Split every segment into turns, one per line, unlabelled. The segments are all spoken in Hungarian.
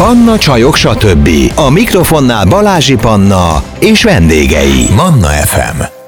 Panna Csajok, stb. A mikrofonnál Balázsi Panna és vendégei. Manna FM.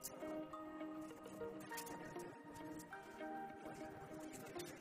Thank you.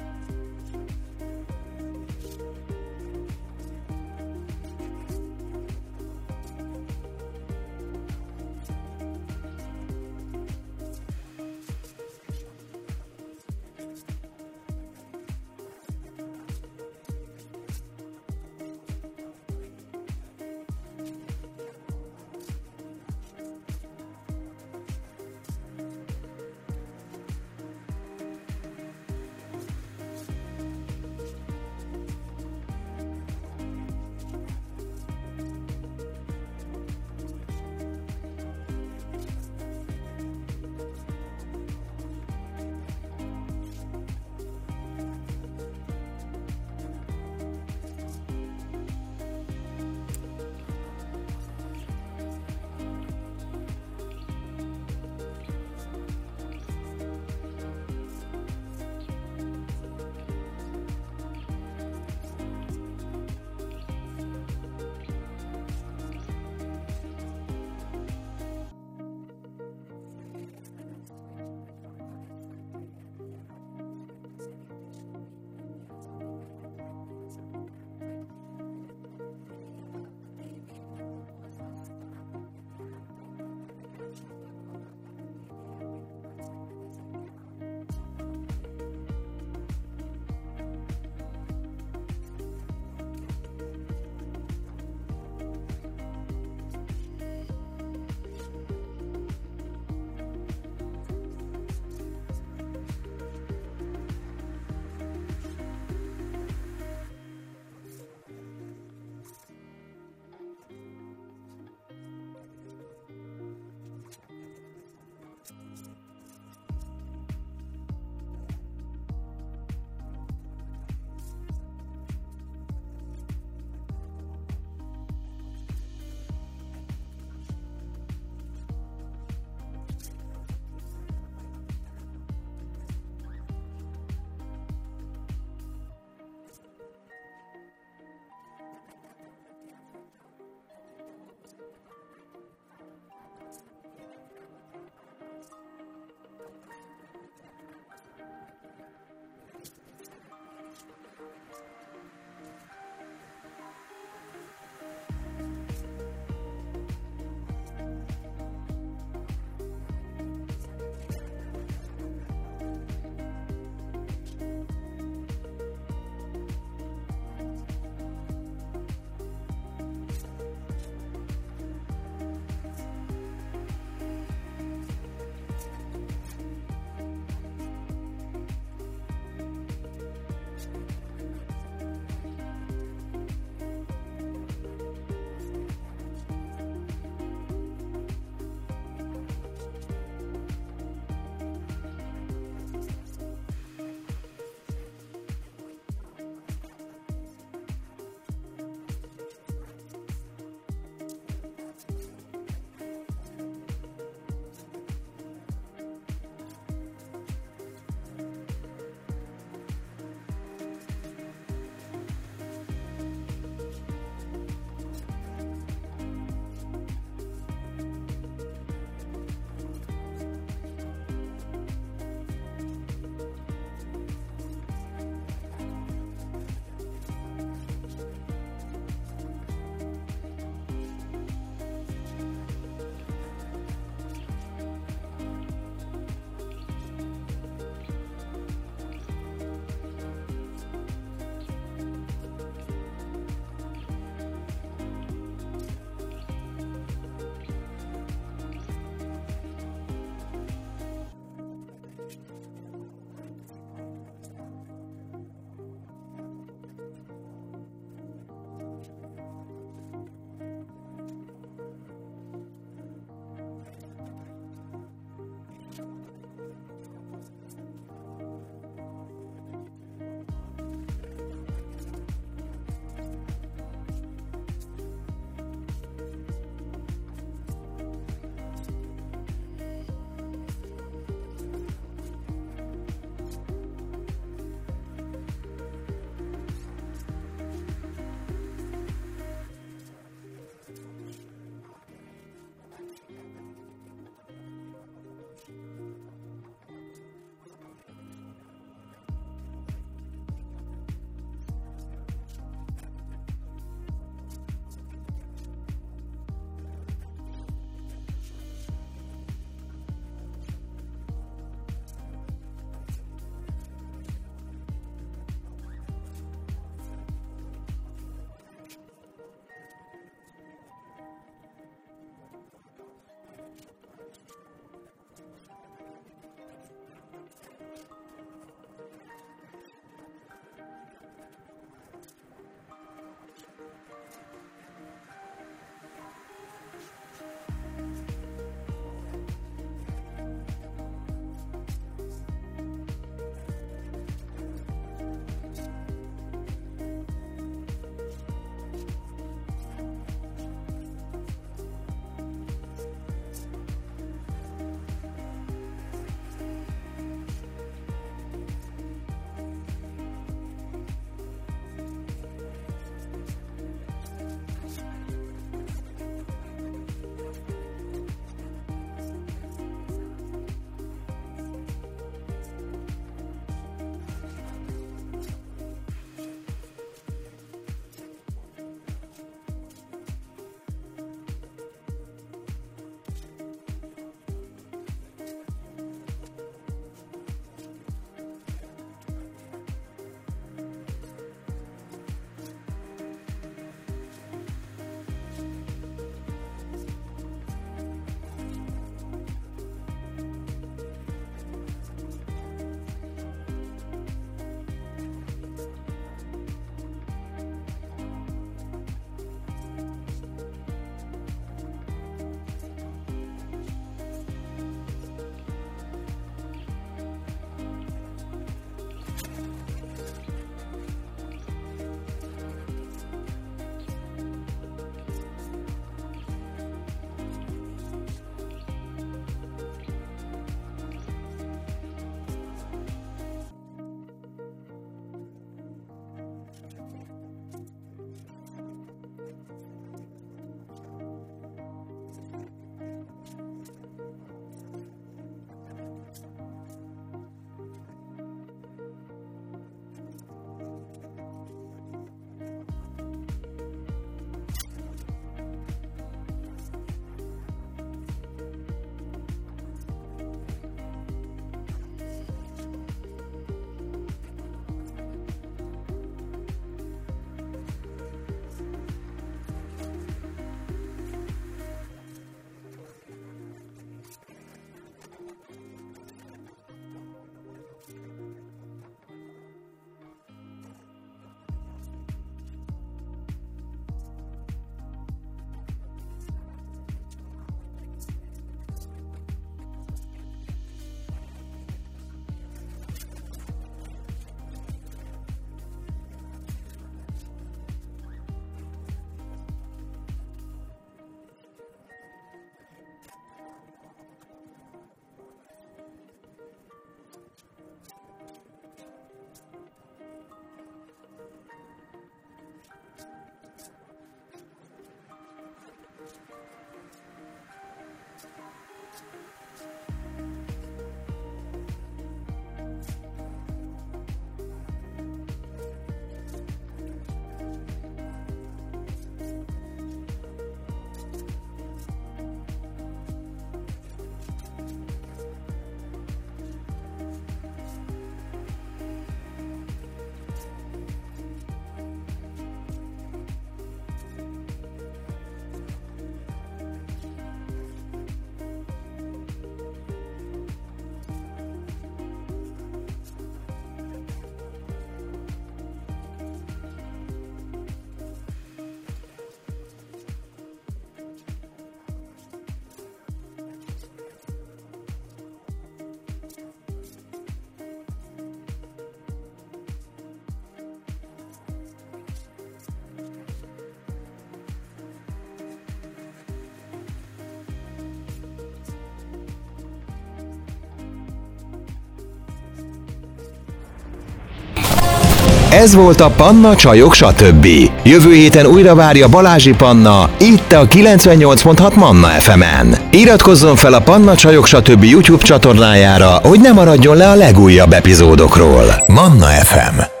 Ez volt a Panna Csajok stb. Jövő héten újra várja Balázsi Panna, itt a 98.6 Manna FM-en. Iratkozzon fel a Panna Csajok stb. YouTube csatornájára, hogy ne maradjon le a legújabb epizódokról. Manna FM